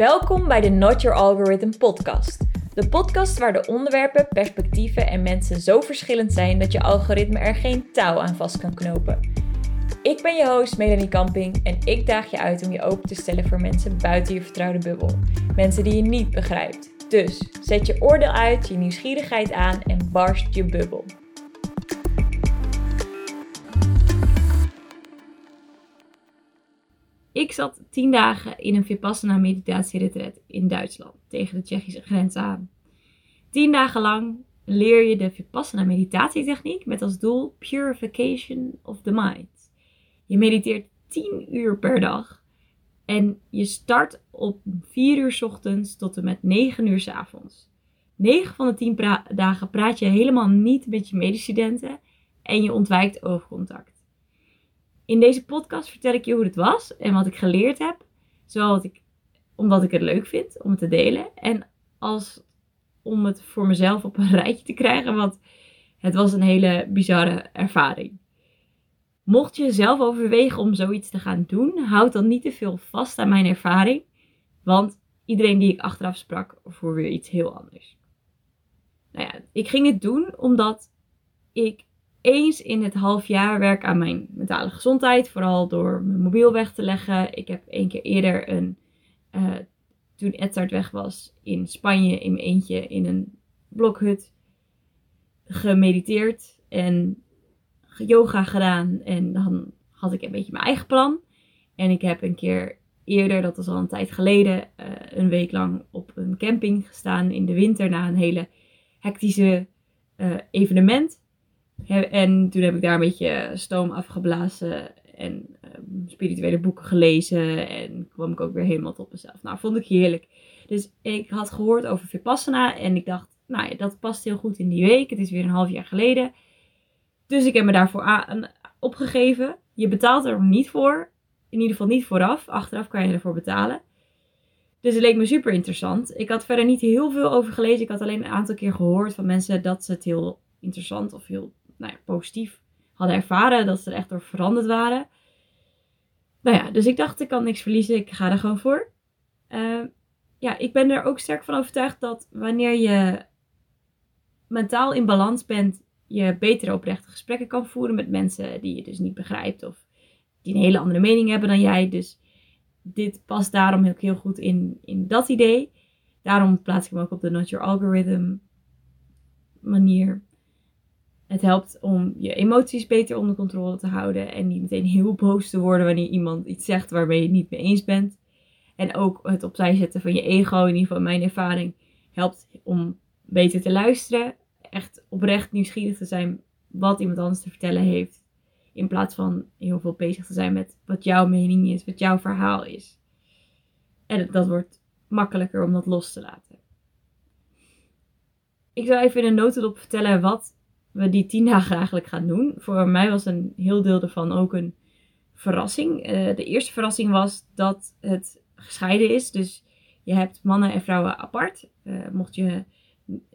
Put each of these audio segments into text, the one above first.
Welkom bij de Not Your Algorithm podcast. De podcast waar de onderwerpen, perspectieven en mensen zo verschillend zijn dat je algoritme er geen touw aan vast kan knopen. Ik ben je host Melanie Camping en ik daag je uit om je open te stellen voor mensen buiten je vertrouwde bubbel. Mensen die je niet begrijpt. Dus zet je oordeel uit, je nieuwsgierigheid aan en barst je bubbel. Ik zat tien dagen in een Vipassana meditatieretreat in Duitsland, tegen de Tsjechische grens aan. Tien dagen lang leer je de Vipassana meditatietechniek met als doel purification of the mind. Je mediteert 10 uur per dag en je start op 4 uur ochtends tot en met 9 uur s avonds. 9 van de 10 dagen praat je helemaal niet met je medestudenten en je ontwijkt oogcontact. In deze podcast vertel ik je hoe het was en wat ik geleerd heb. Zowel ik, omdat ik het leuk vind om het te delen. En als om het voor mezelf op een rijtje te krijgen. Want het was een hele bizarre ervaring. Mocht je zelf overwegen om zoiets te gaan doen, houd dan niet te veel vast aan mijn ervaring. Want iedereen die ik achteraf sprak, voor weer iets heel anders. Nou ja, ik ging dit doen omdat ik eens in het half jaar werk aan mijn mentale gezondheid. Vooral door mijn mobiel weg te leggen. Ik heb één keer eerder een, uh, toen Edzard weg was, in Spanje in mijn eentje in een blokhut gemediteerd en yoga gedaan. En dan had ik een beetje mijn eigen plan. En ik heb een keer eerder, dat was al een tijd geleden, uh, een week lang op een camping gestaan in de winter na een hele hectische uh, evenement. En toen heb ik daar een beetje stoom afgeblazen en um, spirituele boeken gelezen. En kwam ik ook weer helemaal tot mezelf. Nou, vond ik heerlijk. Dus ik had gehoord over Vipassana en ik dacht, nou ja, dat past heel goed in die week. Het is weer een half jaar geleden. Dus ik heb me daarvoor opgegeven. Je betaalt er niet voor. In ieder geval niet vooraf. Achteraf kan je ervoor betalen. Dus het leek me super interessant. Ik had verder niet heel veel over gelezen. Ik had alleen een aantal keer gehoord van mensen dat ze het heel interessant of heel nou positief hadden ervaren. Dat ze er echt door veranderd waren. Nou ja, dus ik dacht, ik kan niks verliezen. Ik ga er gewoon voor. Uh, ja, ik ben er ook sterk van overtuigd dat wanneer je mentaal in balans bent, je betere oprechte gesprekken kan voeren met mensen die je dus niet begrijpt of die een hele andere mening hebben dan jij. Dus dit past daarom heel, heel goed in, in dat idee. Daarom plaats ik hem ook op de Not Your Algorithm manier. Het helpt om je emoties beter onder controle te houden en niet meteen heel boos te worden wanneer iemand iets zegt waarmee je het niet mee eens bent. En ook het opzij zetten van je ego, in ieder geval mijn ervaring, helpt om beter te luisteren. Echt oprecht nieuwsgierig te zijn wat iemand anders te vertellen heeft. In plaats van heel veel bezig te zijn met wat jouw mening is, wat jouw verhaal is. En dat wordt makkelijker om dat los te laten. Ik zal even in een notendop vertellen wat we die tien dagen eigenlijk gaan doen. Voor mij was een heel deel ervan ook een verrassing. Uh, de eerste verrassing was dat het gescheiden is. Dus je hebt mannen en vrouwen apart. Uh, mocht je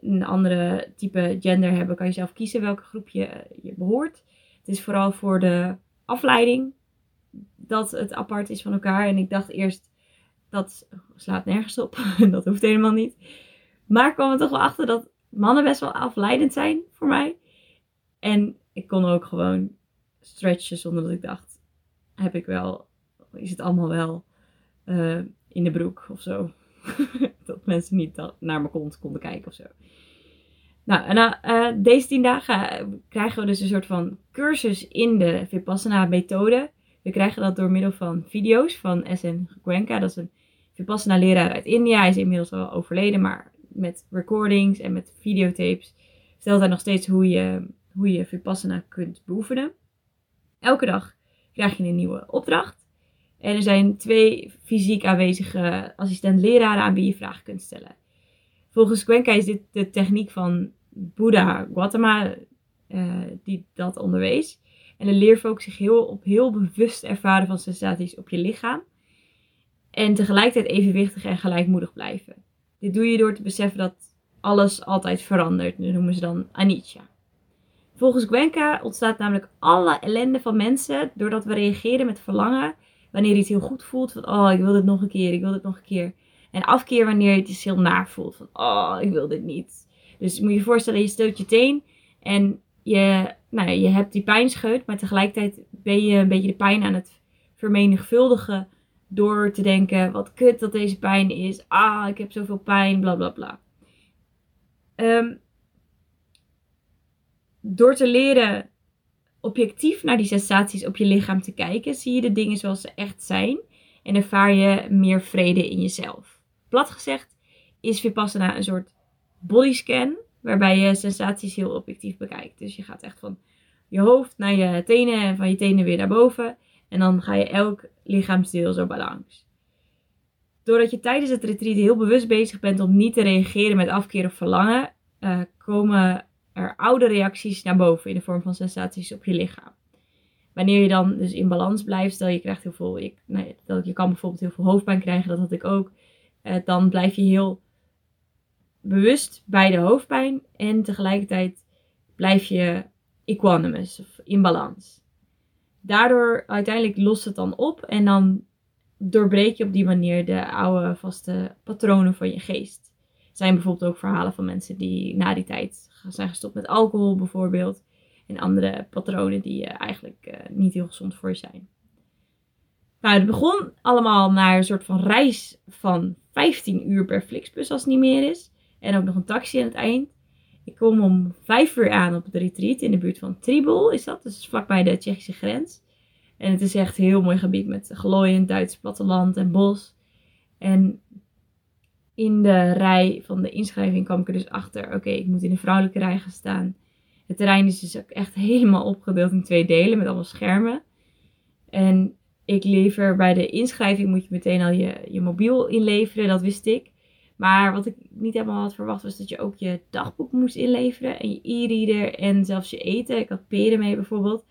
een andere type gender hebben, kan je zelf kiezen welke groep je, je behoort. Het is vooral voor de afleiding dat het apart is van elkaar. En ik dacht eerst, dat slaat nergens op. dat hoeft helemaal niet. Maar ik kwam er toch wel achter dat mannen best wel afleidend zijn voor mij. En ik kon ook gewoon stretchen zonder dat ik dacht, heb ik wel, is het allemaal wel uh, in de broek of zo. dat mensen niet naar mijn kont konden kijken of zo. Nou, en uh, deze tien dagen krijgen we dus een soort van cursus in de Vipassana methode. We krijgen dat door middel van video's van SN Gwenka. Dat is een Vipassana leraar uit India. Hij is inmiddels al overleden, maar met recordings en met videotapes vertelt hij nog steeds hoe je hoe je Vipassana kunt beoefenen. Elke dag krijg je een nieuwe opdracht. En er zijn twee fysiek aanwezige assistent-leraren aan wie je vragen kunt stellen. Volgens Cuenca is dit de techniek van Buddha Gautama uh, die dat onderwees. En de leer focust zich heel op heel bewust ervaren van sensaties op je lichaam. En tegelijkertijd evenwichtig en gelijkmoedig blijven. Dit doe je door te beseffen dat alles altijd verandert. Dat noemen ze dan anicca. Volgens Gwenka ontstaat namelijk alle ellende van mensen doordat we reageren met verlangen wanneer iets heel goed voelt. Van, oh, ik wil dit nog een keer, ik wil dit nog een keer. En afkeer wanneer je het dus heel naar voelt. Van, oh, ik wil dit niet. Dus moet je je voorstellen, je stoot je teen. En je, nou je hebt die pijnscheut. Maar tegelijkertijd ben je een beetje de pijn aan het vermenigvuldigen. Door te denken, wat kut dat deze pijn is. Ah, ik heb zoveel pijn, bla bla bla. Ehm, door te leren objectief naar die sensaties op je lichaam te kijken, zie je de dingen zoals ze echt zijn en ervaar je meer vrede in jezelf. Plat gezegd is Vipassana een soort bodyscan waarbij je sensaties heel objectief bekijkt. Dus je gaat echt van je hoofd naar je tenen en van je tenen weer naar boven en dan ga je elk lichaamsdeel zo balans. Doordat je tijdens het retreat heel bewust bezig bent om niet te reageren met afkeer of verlangen, uh, komen oude reacties naar boven in de vorm van sensaties op je lichaam. Wanneer je dan dus in balans blijft, stel je krijgt heel veel, nee, je kan bijvoorbeeld heel veel hoofdpijn krijgen, dat had ik ook. Eh, dan blijf je heel bewust bij de hoofdpijn en tegelijkertijd blijf je equanimous of in balans. Daardoor uiteindelijk lost het dan op en dan doorbreek je op die manier de oude vaste patronen van je geest. Er zijn bijvoorbeeld ook verhalen van mensen die na die tijd zijn gestopt met alcohol bijvoorbeeld. En andere patronen die uh, eigenlijk uh, niet heel gezond voor je zijn. Nou, het begon allemaal naar een soort van reis van 15 uur per Flixbus als het niet meer is. En ook nog een taxi aan het eind. Ik kom om 5 uur aan op het retreat in de buurt van Tribol is dat. Dus vlakbij de Tsjechische grens. En het is echt een heel mooi gebied met glooiend Duits platteland en bos. En in de rij van de inschrijving kwam ik er dus achter, oké, ik moet in de vrouwelijke rij gaan staan. Het terrein is dus ook echt helemaal opgedeeld in twee delen met allemaal schermen. En ik lever bij de inschrijving moet je meteen al je, je mobiel inleveren, dat wist ik. Maar wat ik niet helemaal had verwacht was dat je ook je dagboek moest inleveren en je e-reader en zelfs je eten. Ik had peren mee bijvoorbeeld.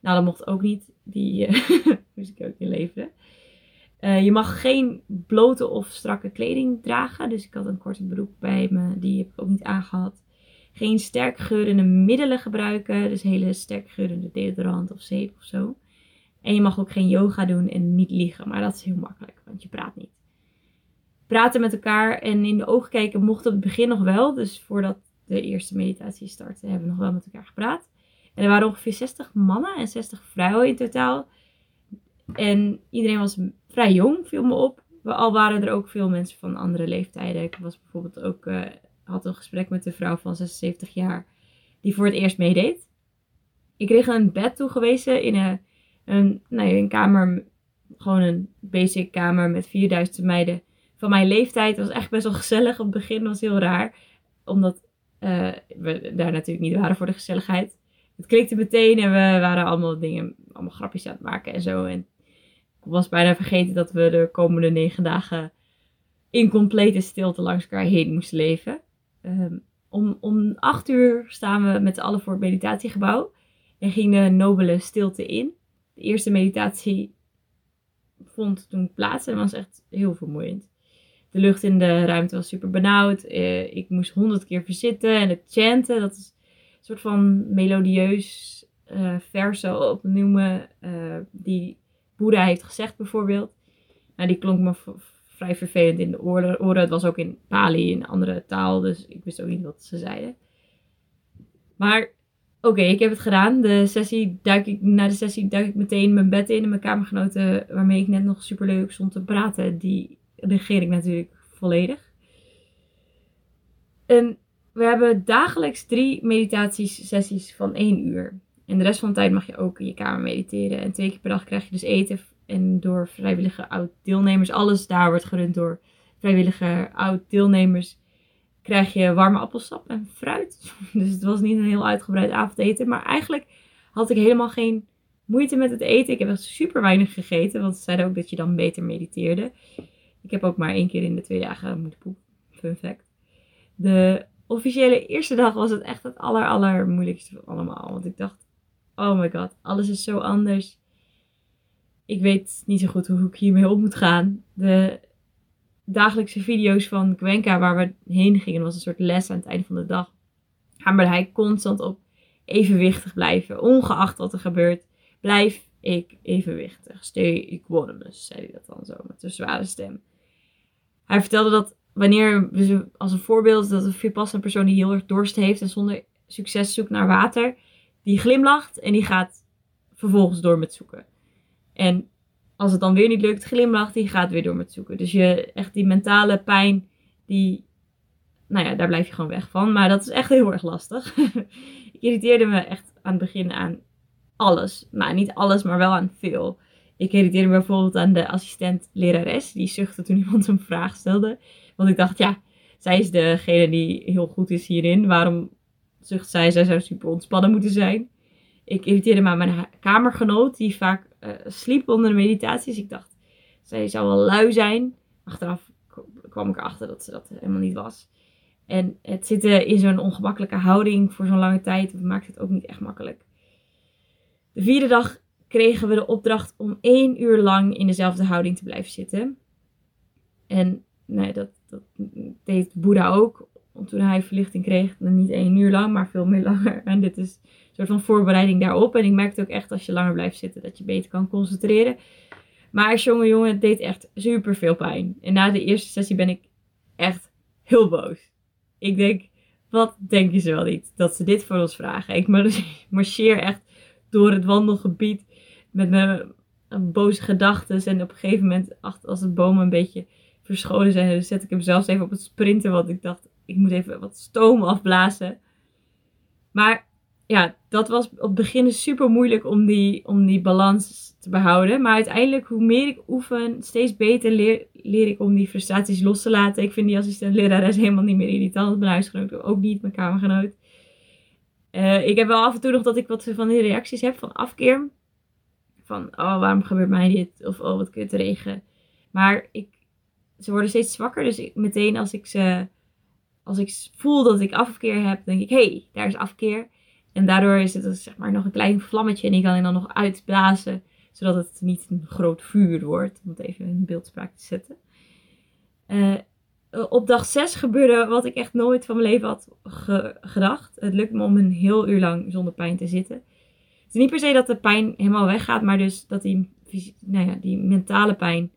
Nou, dat mocht ook niet. Die uh, moest ik ook inleveren. Uh, je mag geen blote of strakke kleding dragen. Dus ik had een korte broek bij me. Die heb ik ook niet aangehad. Geen sterk geurende middelen gebruiken. Dus hele sterk geurende deodorant of zeep of zo. En je mag ook geen yoga doen en niet liegen. Maar dat is heel makkelijk, want je praat niet. Praten met elkaar en in de ogen kijken mocht op het begin nog wel. Dus voordat de eerste meditatie startte, hebben we nog wel met elkaar gepraat. En er waren ongeveer 60 mannen en 60 vrouwen in totaal. En iedereen was vrij jong, viel me op. Al waren er ook veel mensen van andere leeftijden. Ik was bijvoorbeeld ook, uh, had een gesprek met een vrouw van 76 jaar die voor het eerst meedeed. Ik kreeg een bed toegewezen in een, een, nou ja, een kamer, gewoon een basic kamer met 4000 meiden van mijn leeftijd. Het was echt best wel gezellig. Op het begin was heel raar, omdat uh, we daar natuurlijk niet waren voor de gezelligheid. Het klikte meteen en we waren allemaal dingen, allemaal grapjes aan het maken en zo. En was bijna vergeten dat we de komende negen dagen in complete stilte langs elkaar heen moesten leven. Um, om, om acht uur staan we met z'n allen voor het meditatiegebouw en ging de nobele stilte in. De eerste meditatie vond toen plaats en was echt heel vermoeiend. De lucht in de ruimte was super benauwd. Uh, ik moest honderd keer verzitten en het chanten, dat is een soort van melodieus uh, verso opnoemen, uh, die Boeddha heeft gezegd bijvoorbeeld. Nou, die klonk me vrij vervelend in de oren. Het was ook in Pali, een andere taal, dus ik wist ook niet wat ze zeiden. Maar oké, ik heb het gedaan. De sessie duik ik, na de sessie duik ik meteen mijn bed in en mijn kamergenoten, waarmee ik net nog superleuk stond te praten, die regeer ik natuurlijk volledig. En we hebben dagelijks drie meditatiesessies van één uur. En de rest van de tijd mag je ook in je kamer mediteren. En twee keer per dag krijg je dus eten. En door vrijwillige oud-deelnemers, alles daar wordt gerund door vrijwillige oud-deelnemers, krijg je warme appelsap en fruit. Dus het was niet een heel uitgebreid avondeten. Maar eigenlijk had ik helemaal geen moeite met het eten. Ik heb echt super weinig gegeten, want ze zeiden ook dat je dan beter mediteerde. Ik heb ook maar één keer in de twee dagen moeten poepen. Fun fact. De officiële eerste dag was het echt het aller, moeilijkste van allemaal. Want ik dacht, oh my god, alles is zo anders. Ik weet niet zo goed hoe ik hiermee op moet gaan. De dagelijkse video's van Gwenka waar we heen gingen, was een soort les aan het einde van de dag. Hamerde hij constant op evenwichtig blijven, ongeacht wat er gebeurt. Blijf ik evenwichtig. Stay equanimous, zei hij dat dan zo met een zware stem. hij vertelde dat wanneer, als een voorbeeld, dat een Vipassana persoon die heel erg dorst heeft en zonder succes zoekt naar water, die glimlacht en die gaat vervolgens door met zoeken. En als het dan weer niet lukt, glimlacht, die gaat weer door met zoeken. Dus je, echt die mentale pijn, die, nou ja, daar blijf je gewoon weg van. Maar dat is echt heel erg lastig. ik irriteerde me echt aan het begin aan alles. Nou, niet alles, maar wel aan veel. Ik irriteerde me bijvoorbeeld aan de assistent lerares. Die zuchtte toen iemand een vraag stelde. Want ik dacht, ja, zij is degene die heel goed is hierin. Waarom zucht zij? Zij zou super ontspannen moeten zijn. Ik irriteerde me aan mijn kamergenoot, die vaak uh, sliep onder de meditaties. Ik dacht, zij zou wel lui zijn. Achteraf kwam ik erachter dat ze dat helemaal niet was. En het zitten in zo'n ongemakkelijke houding voor zo'n lange tijd maakt het ook niet echt makkelijk. De vierde dag kregen we de opdracht om één uur lang in dezelfde houding te blijven zitten. En nee, dat, dat deed Boeddha ook. Toen hij verlichting kreeg, niet één uur lang, maar veel meer langer. En dit is een soort van voorbereiding daarop. En ik merkte ook echt als je langer blijft zitten, dat je beter kan concentreren. Maar als jonge jongen, het deed echt super veel pijn. En na de eerste sessie ben ik echt heel boos. Ik denk, wat denken ze wel niet dat ze dit voor ons vragen? Ik marcheer echt door het wandelgebied met mijn boze gedachten. En op een gegeven moment, als de bomen een beetje verscholen zijn, zet ik hem zelfs even op het sprinten. Want ik dacht, ik moet even wat stoom afblazen. Maar ja, dat was op het begin super moeilijk om die, om die balans te behouden. Maar uiteindelijk, hoe meer ik oefen, steeds beter leer, leer ik om die frustraties los te laten. Ik vind die assistent lerares helemaal niet meer irritant. Mijn huisgenoot ook niet, mijn kamergenoot. Uh, ik heb wel af en toe nog dat ik wat van die reacties heb van afkeer. Van, oh, waarom gebeurt mij dit? Of, oh, wat kut regen. Maar ik, ze worden steeds zwakker. Dus meteen als ik ze, als ik voel dat ik afkeer heb, denk ik, hé, hey, daar is afkeer. En daardoor is het dus, zeg maar nog een klein vlammetje en die kan ik dan nog uitblazen. Zodat het niet een groot vuur wordt. Om het even in beeldspraak te zetten. Uh, op dag 6 gebeurde wat ik echt nooit van mijn leven had gedacht. Het lukt me om een heel uur lang zonder pijn te zitten. Het is niet per se dat de pijn helemaal weggaat, maar dus dat die, nou ja, die mentale pijn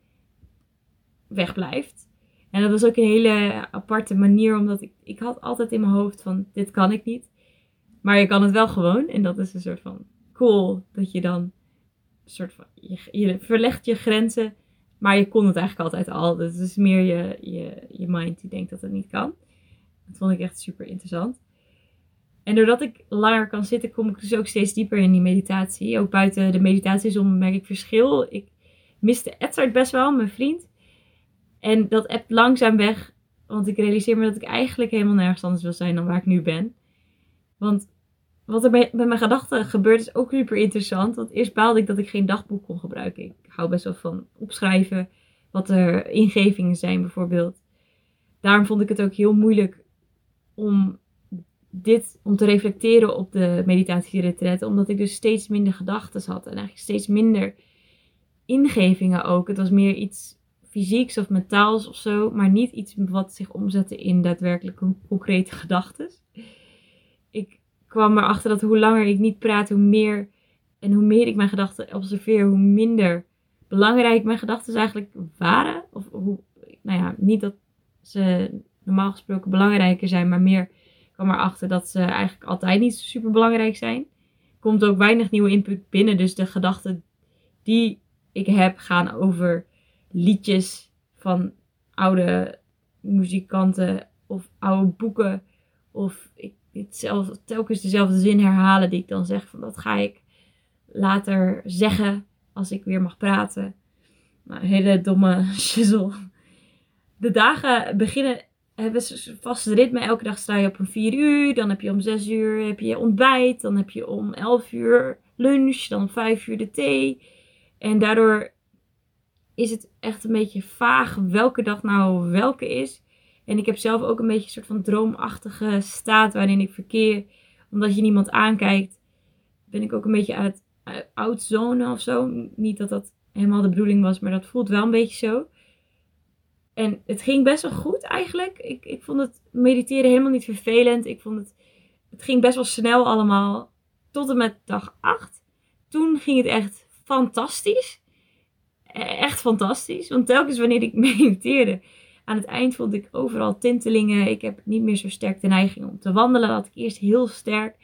wegblijft. En dat was ook een hele aparte manier, omdat ik, ik had altijd in mijn hoofd van, dit kan ik niet. Maar je kan het wel gewoon. En dat is een soort van cool, dat je dan een soort van, je, verlegt je grenzen maar je kon het eigenlijk altijd al. Dus is meer je, je, je mind die denkt dat het niet kan. Dat vond ik echt super interessant. En doordat ik langer kan zitten, kom ik dus ook steeds dieper in die meditatie. Ook buiten de meditatie merk ik verschil. Ik miste Edward best wel, mijn vriend. En dat appt langzaam weg. Want ik realiseer me dat ik eigenlijk helemaal nergens anders wil zijn dan waar ik nu ben. Want wat er met mijn gedachten gebeurt is ook super interessant. Want eerst baalde ik dat ik geen dagboek kon gebruiken. Ik hou best wel van opschrijven. Wat er ingevingen zijn bijvoorbeeld. Daarom vond ik het ook heel moeilijk om dit, om te reflecteren op de meditatieretreat. Omdat ik dus steeds minder gedachten had. En eigenlijk steeds minder ingevingen ook. Het was meer iets fysieks of mentaals of zo. Maar niet iets wat zich omzette in daadwerkelijk concrete gedachten. Ik kwam erachter dat hoe langer ik niet praat, hoe meer en hoe meer ik mijn gedachten observeer, hoe minder belangrijk mijn gedachten eigenlijk waren. Of hoe, nou ja, niet dat ze normaal gesproken belangrijker zijn, maar meer kwam erachter dat ze eigenlijk altijd niet super belangrijk zijn. Komt ook weinig nieuwe input binnen, dus de gedachten die ik heb gaan over liedjes van oude muzikanten of oude boeken. Of ik hetzelfde, telkens dezelfde zin herhalen die ik dan zeg. Van dat ga ik later zeggen als ik weer mag praten. Nou, hele domme shizzle. De dagen beginnen, hebben ze vast ritme. Elke dag sta je op een 4 uur. Dan heb je om 6 uur heb je ontbijt. Dan heb je om 11 uur lunch. Dan om 5 uur de thee. En daardoor is het echt een beetje vaag welke dag nou welke is. En ik heb zelf ook een beetje een soort van droomachtige staat waarin ik verkeer. Omdat je niemand aankijkt, ben ik ook een beetje uit het outzone of zo. Niet dat dat helemaal de bedoeling was, maar dat voelt wel een beetje zo. En het ging best wel goed eigenlijk. Ik, ik vond het mediteren helemaal niet vervelend. Ik vond het, het ging best wel snel allemaal. Tot en met dag 8. Toen ging het echt fantastisch. E-, echt fantastisch. Want telkens wanneer ik mediteerde, Aan het eind vond ik overal tintelingen. Ik heb niet meer zo sterk de neiging om te wandelen. Had ik eerst heel sterk.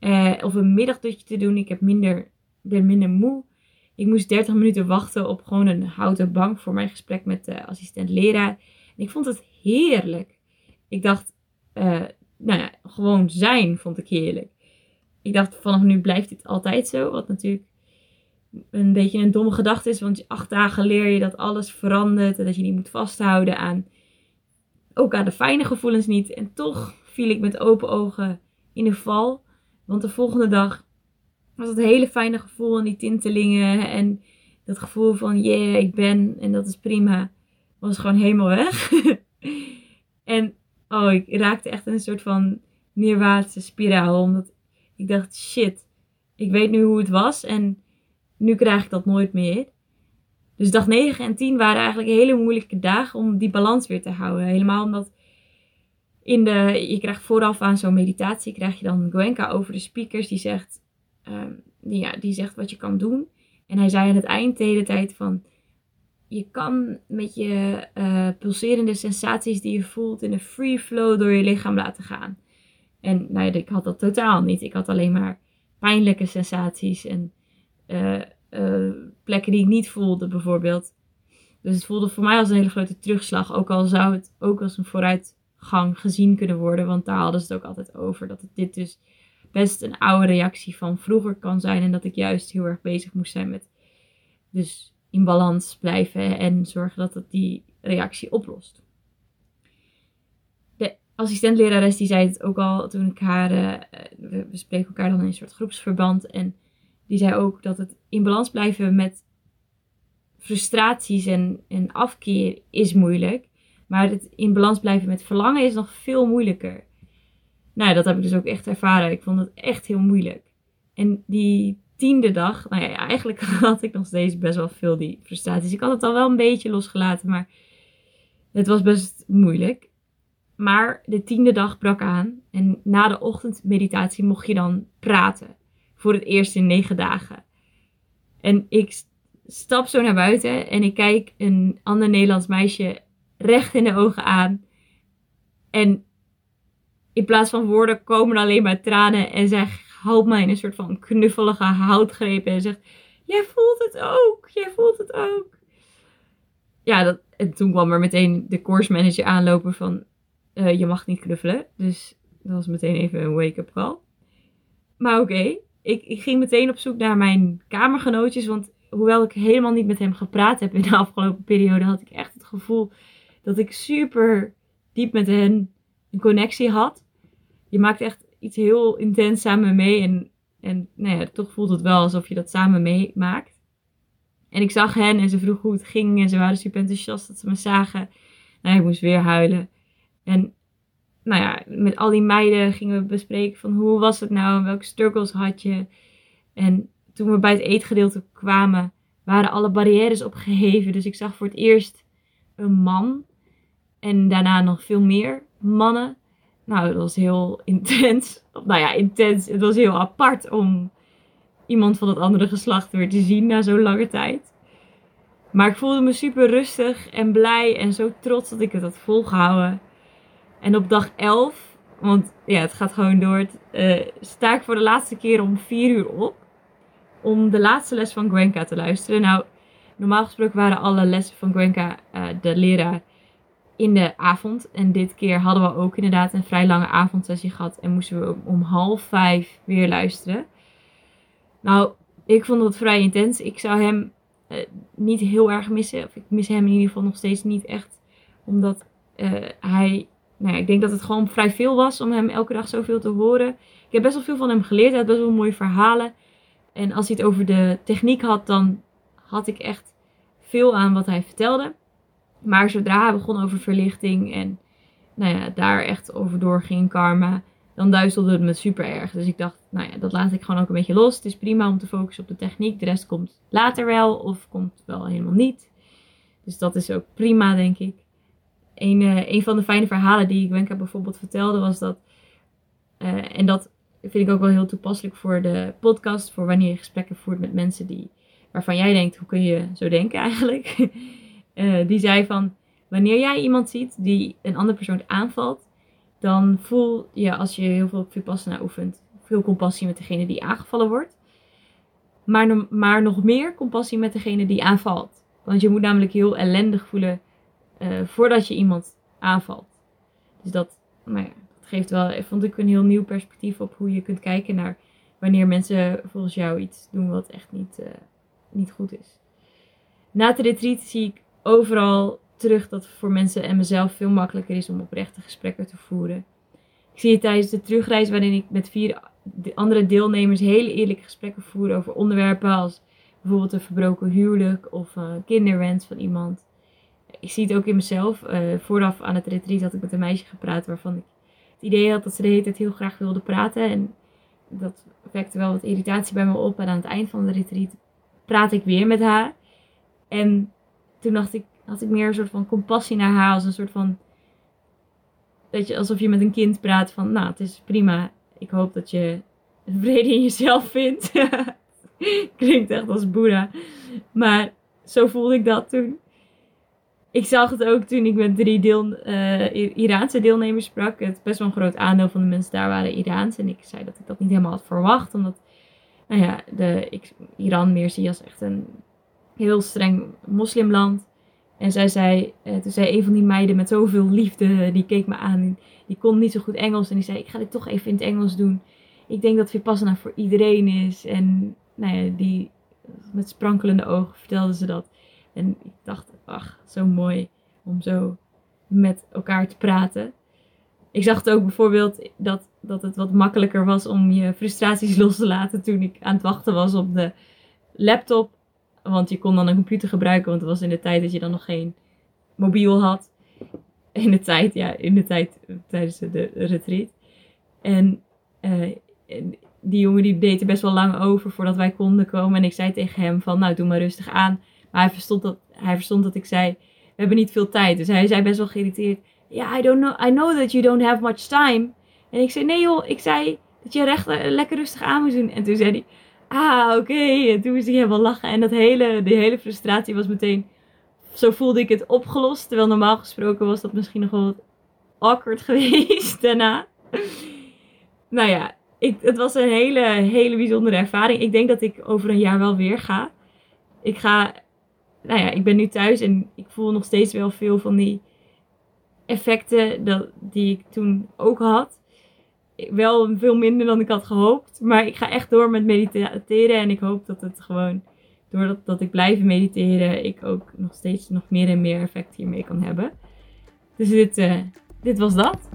Uh, of een middagdutje te doen. Ik heb minder, ben minder moe. Ik moest 30 minuten wachten op gewoon een houten bank voor mijn gesprek met de assistent-leraar. En ik vond het heerlijk. Ik dacht, uh, nou ja, gewoon zijn vond ik heerlijk. Ik dacht, vanaf nu blijft dit altijd zo. Wat natuurlijk een beetje een domme gedachte is. Want acht dagen leer je dat alles verandert. En dat je niet moet vasthouden aan, ook aan de fijne gevoelens niet. En toch viel ik met open ogen in de val. Want de volgende dag was het hele fijne gevoel en die tintelingen. En dat gevoel van, yeah, ik ben en dat is prima. Was gewoon helemaal weg. en oh, ik raakte echt in een soort van neerwaartse spiraal. Omdat ik dacht, shit, ik weet nu hoe het was. En nu krijg ik dat nooit meer. Dus dag 9 en 10 waren eigenlijk hele moeilijke dagen om die balans weer te houden. Helemaal omdat in de, je krijgt vooraf aan zo'n meditatie, krijg je dan Gwenka over de speakers die zegt, um, die, ja, die zegt wat je kan doen. En hij zei aan het eind de hele tijd van, je kan met je uh, pulserende sensaties die je voelt in een free flow door je lichaam laten gaan. En nou ja, ik had dat totaal niet. Ik had alleen maar pijnlijke sensaties en uh, uh, plekken die ik niet voelde, bijvoorbeeld. Dus het voelde voor mij als een hele grote terugslag. Ook al zou het ook als een vooruitgang gezien kunnen worden. Want daar hadden ze het ook altijd over. Dat dit dus best een oude reactie van vroeger kan zijn. En dat ik juist heel erg bezig moest zijn met dus in balans blijven. En zorgen dat het die reactie oplost. De assistentlerares die zei het ook al toen ik haar... We, we spreken elkaar dan in een soort groepsverband. En die zei ook dat het in balans blijven met frustraties en, en afkeer is moeilijk. Maar het in balans blijven met verlangen is nog veel moeilijker. Nou, dat heb ik dus ook echt ervaren. Ik vond het echt heel moeilijk. En die tiende dag, nou ja, eigenlijk had ik nog steeds best wel veel die frustraties. Ik had het al wel een beetje losgelaten, maar het was best moeilijk. Maar de tiende dag brak aan en na de ochtendmeditatie mocht je dan praten voor het eerst in negen dagen. En ik stap zo naar buiten en ik kijk een ander Nederlands meisje recht in de ogen aan. En in plaats van woorden komen alleen maar tranen. En zij houdt mij in een soort van knuffelige houtgreep en zegt: Jij voelt het ook, jij voelt het ook. Ja, dat, en toen kwam er meteen de course manager aanlopen van: uh, Je mag niet knuffelen. Dus dat was meteen even een wake-up call. Maar oké, ik, ik ging meteen op zoek naar mijn kamergenootjes. Want hoewel ik helemaal niet met hem gepraat heb in de afgelopen periode, had ik echt het gevoel dat ik super diep met hen een connectie had. Je maakt echt iets heel intens samen mee. En, en nou ja, toch voelt het wel alsof je dat samen meemaakt. En ik zag hen en ze vroegen hoe het ging. En ze waren super enthousiast dat ze me zagen. Nou, ik moest weer huilen. En nou ja, met al die meiden gingen we bespreken van hoe was het nou en welke struggles had je. En toen we bij het eetgedeelte kwamen, waren alle barrières opgeheven. Dus ik zag voor het eerst een man en daarna nog veel meer mannen. Nou, dat was heel intens. Nou ja, intens. Het was heel apart om iemand van het andere geslacht weer te zien na zo'n lange tijd. Maar ik voelde me super rustig en blij en zo trots dat ik het had volgehouden. En op dag 11, want ja, het gaat gewoon door, uh, sta ik voor de laatste keer om 4 uur op. Om de laatste les van Gwenka te luisteren. Nou, normaal gesproken waren alle lessen van Gwenka, uh, de leraar, in de avond. En dit keer hadden we ook inderdaad een vrij lange avondsessie gehad. En moesten we om half vijf weer luisteren. Nou, ik vond dat vrij intens. Ik zou hem uh, niet heel erg missen. Of ik mis hem in ieder geval nog steeds niet echt. Omdat hij nou ik denk dat het gewoon vrij veel was om hem elke dag zoveel te horen. Ik heb best wel veel van hem geleerd. Hij had best wel mooie verhalen. En als hij het over de techniek had, dan had ik echt veel aan wat hij vertelde. Maar zodra hij begon over verlichting en nou ja, daar echt over doorging in karma, dan duizelde het me super erg. Dus ik dacht, nou ja, dat laat ik gewoon ook een beetje los. Het is prima om te focussen op de techniek. De rest komt later wel of komt wel helemaal niet. Dus dat is ook prima, denk ik een, uh, een van de fijne verhalen die Gwenka bijvoorbeeld vertelde was dat, uh, en dat vind ik ook wel heel toepasselijk voor de podcast, voor wanneer je gesprekken voert met mensen die, waarvan jij denkt, hoe kun je zo denken eigenlijk? uh, die zei van, wanneer jij iemand ziet die een andere persoon aanvalt, dan voel je als je heel veel Vipassana oefent, veel compassie met degene die aangevallen wordt. Maar, maar nog meer compassie met degene die aanvalt. Want je moet namelijk heel ellendig voelen uh, voordat je iemand aanvalt. Dus dat, nou ja, dat geeft wel, vond ik een heel nieuw perspectief op hoe je kunt kijken naar wanneer mensen volgens jou iets doen wat echt niet, uh, niet goed is. Na de retreat zie ik overal terug dat het voor mensen en mezelf veel makkelijker is om oprechte gesprekken te voeren. Ik zie het tijdens de terugreis waarin ik met vier andere deelnemers hele eerlijke gesprekken voer over onderwerpen als bijvoorbeeld een verbroken huwelijk of een kinderwens van iemand. Ik zie het ook in mezelf. Uh, vooraf aan het retreat had ik met een meisje gepraat waarvan ik het idee had dat ze de hele tijd heel graag wilde praten. En dat wekte wel wat irritatie bij me op. En aan het eind van de retreat praat ik weer met haar. En toen dacht ik, had ik meer een soort van compassie naar haar. Als een soort van, weet je, alsof je met een kind praat van, nou, het is prima. Ik hoop dat je vrede in jezelf vindt. Klinkt echt als Boeddha. Maar zo voelde ik dat toen. Ik zag het ook toen ik met drie deel, uh, Iraanse deelnemers sprak. Het best wel een groot aandeel van de mensen daar waren Iraans. En ik zei dat ik dat niet helemaal had verwacht. Omdat, nou ja, de, ik Iran meer zie als echt een heel streng moslimland. En zij zei, uh, toen zei een van die meiden met zoveel liefde, die keek me aan. Die kon niet zo goed Engels. En die zei, ik ga dit toch even in het Engels doen. Ik denk dat Vipassana voor iedereen is. En nou ja, die, met sprankelende ogen vertelde ze dat. En ik dacht, ach, zo mooi om zo met elkaar te praten. Ik zag het ook bijvoorbeeld dat, dat het wat makkelijker was om je frustraties los te laten toen ik aan het wachten was op de laptop. Want je kon dan een computer gebruiken, want het was in de tijd dat je dan nog geen mobiel had. In de tijd, ja, in de tijd tijdens de retreat. En, uh, die jongen die deed er best wel lang over voordat wij konden komen. En ik zei tegen hem van, nou doe maar rustig aan. Maar hij verstond dat, hij verstond dat ik zei, we hebben niet veel tijd. Dus hij zei best wel geïrriteerd, ja, yeah, I don't know, I know that you don't have much time. En ik zei, nee joh, ik zei dat je recht lekker rustig aan moest doen. En toen zei hij, ah, oké. En toen moest hij helemaal lachen. En dat hele, die hele frustratie was meteen, zo voelde ik het opgelost. Terwijl normaal gesproken was dat misschien nog wel wat awkward geweest daarna. nou ja, ik, het was een hele, hele bijzondere ervaring. Ik denk dat ik over een jaar wel weer ga. Ik ga, nou ja, ik ben nu thuis en ik voel nog steeds wel veel van die effecten dat, die ik toen ook had. Wel veel minder dan ik had gehoopt. Maar ik ga echt door met mediteren. En ik hoop dat het gewoon, doordat dat ik blijf mediteren, ik ook nog steeds nog meer en meer effect hiermee kan hebben. Dus dit, uh, dit was dat.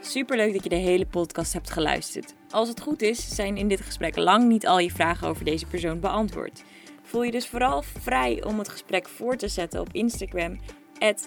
Superleuk dat je de hele podcast hebt geluisterd. Als het goed is, zijn in dit gesprek lang niet al je vragen over deze persoon beantwoord. Voel je dus vooral vrij om het gesprek voor te zetten op Instagram, at.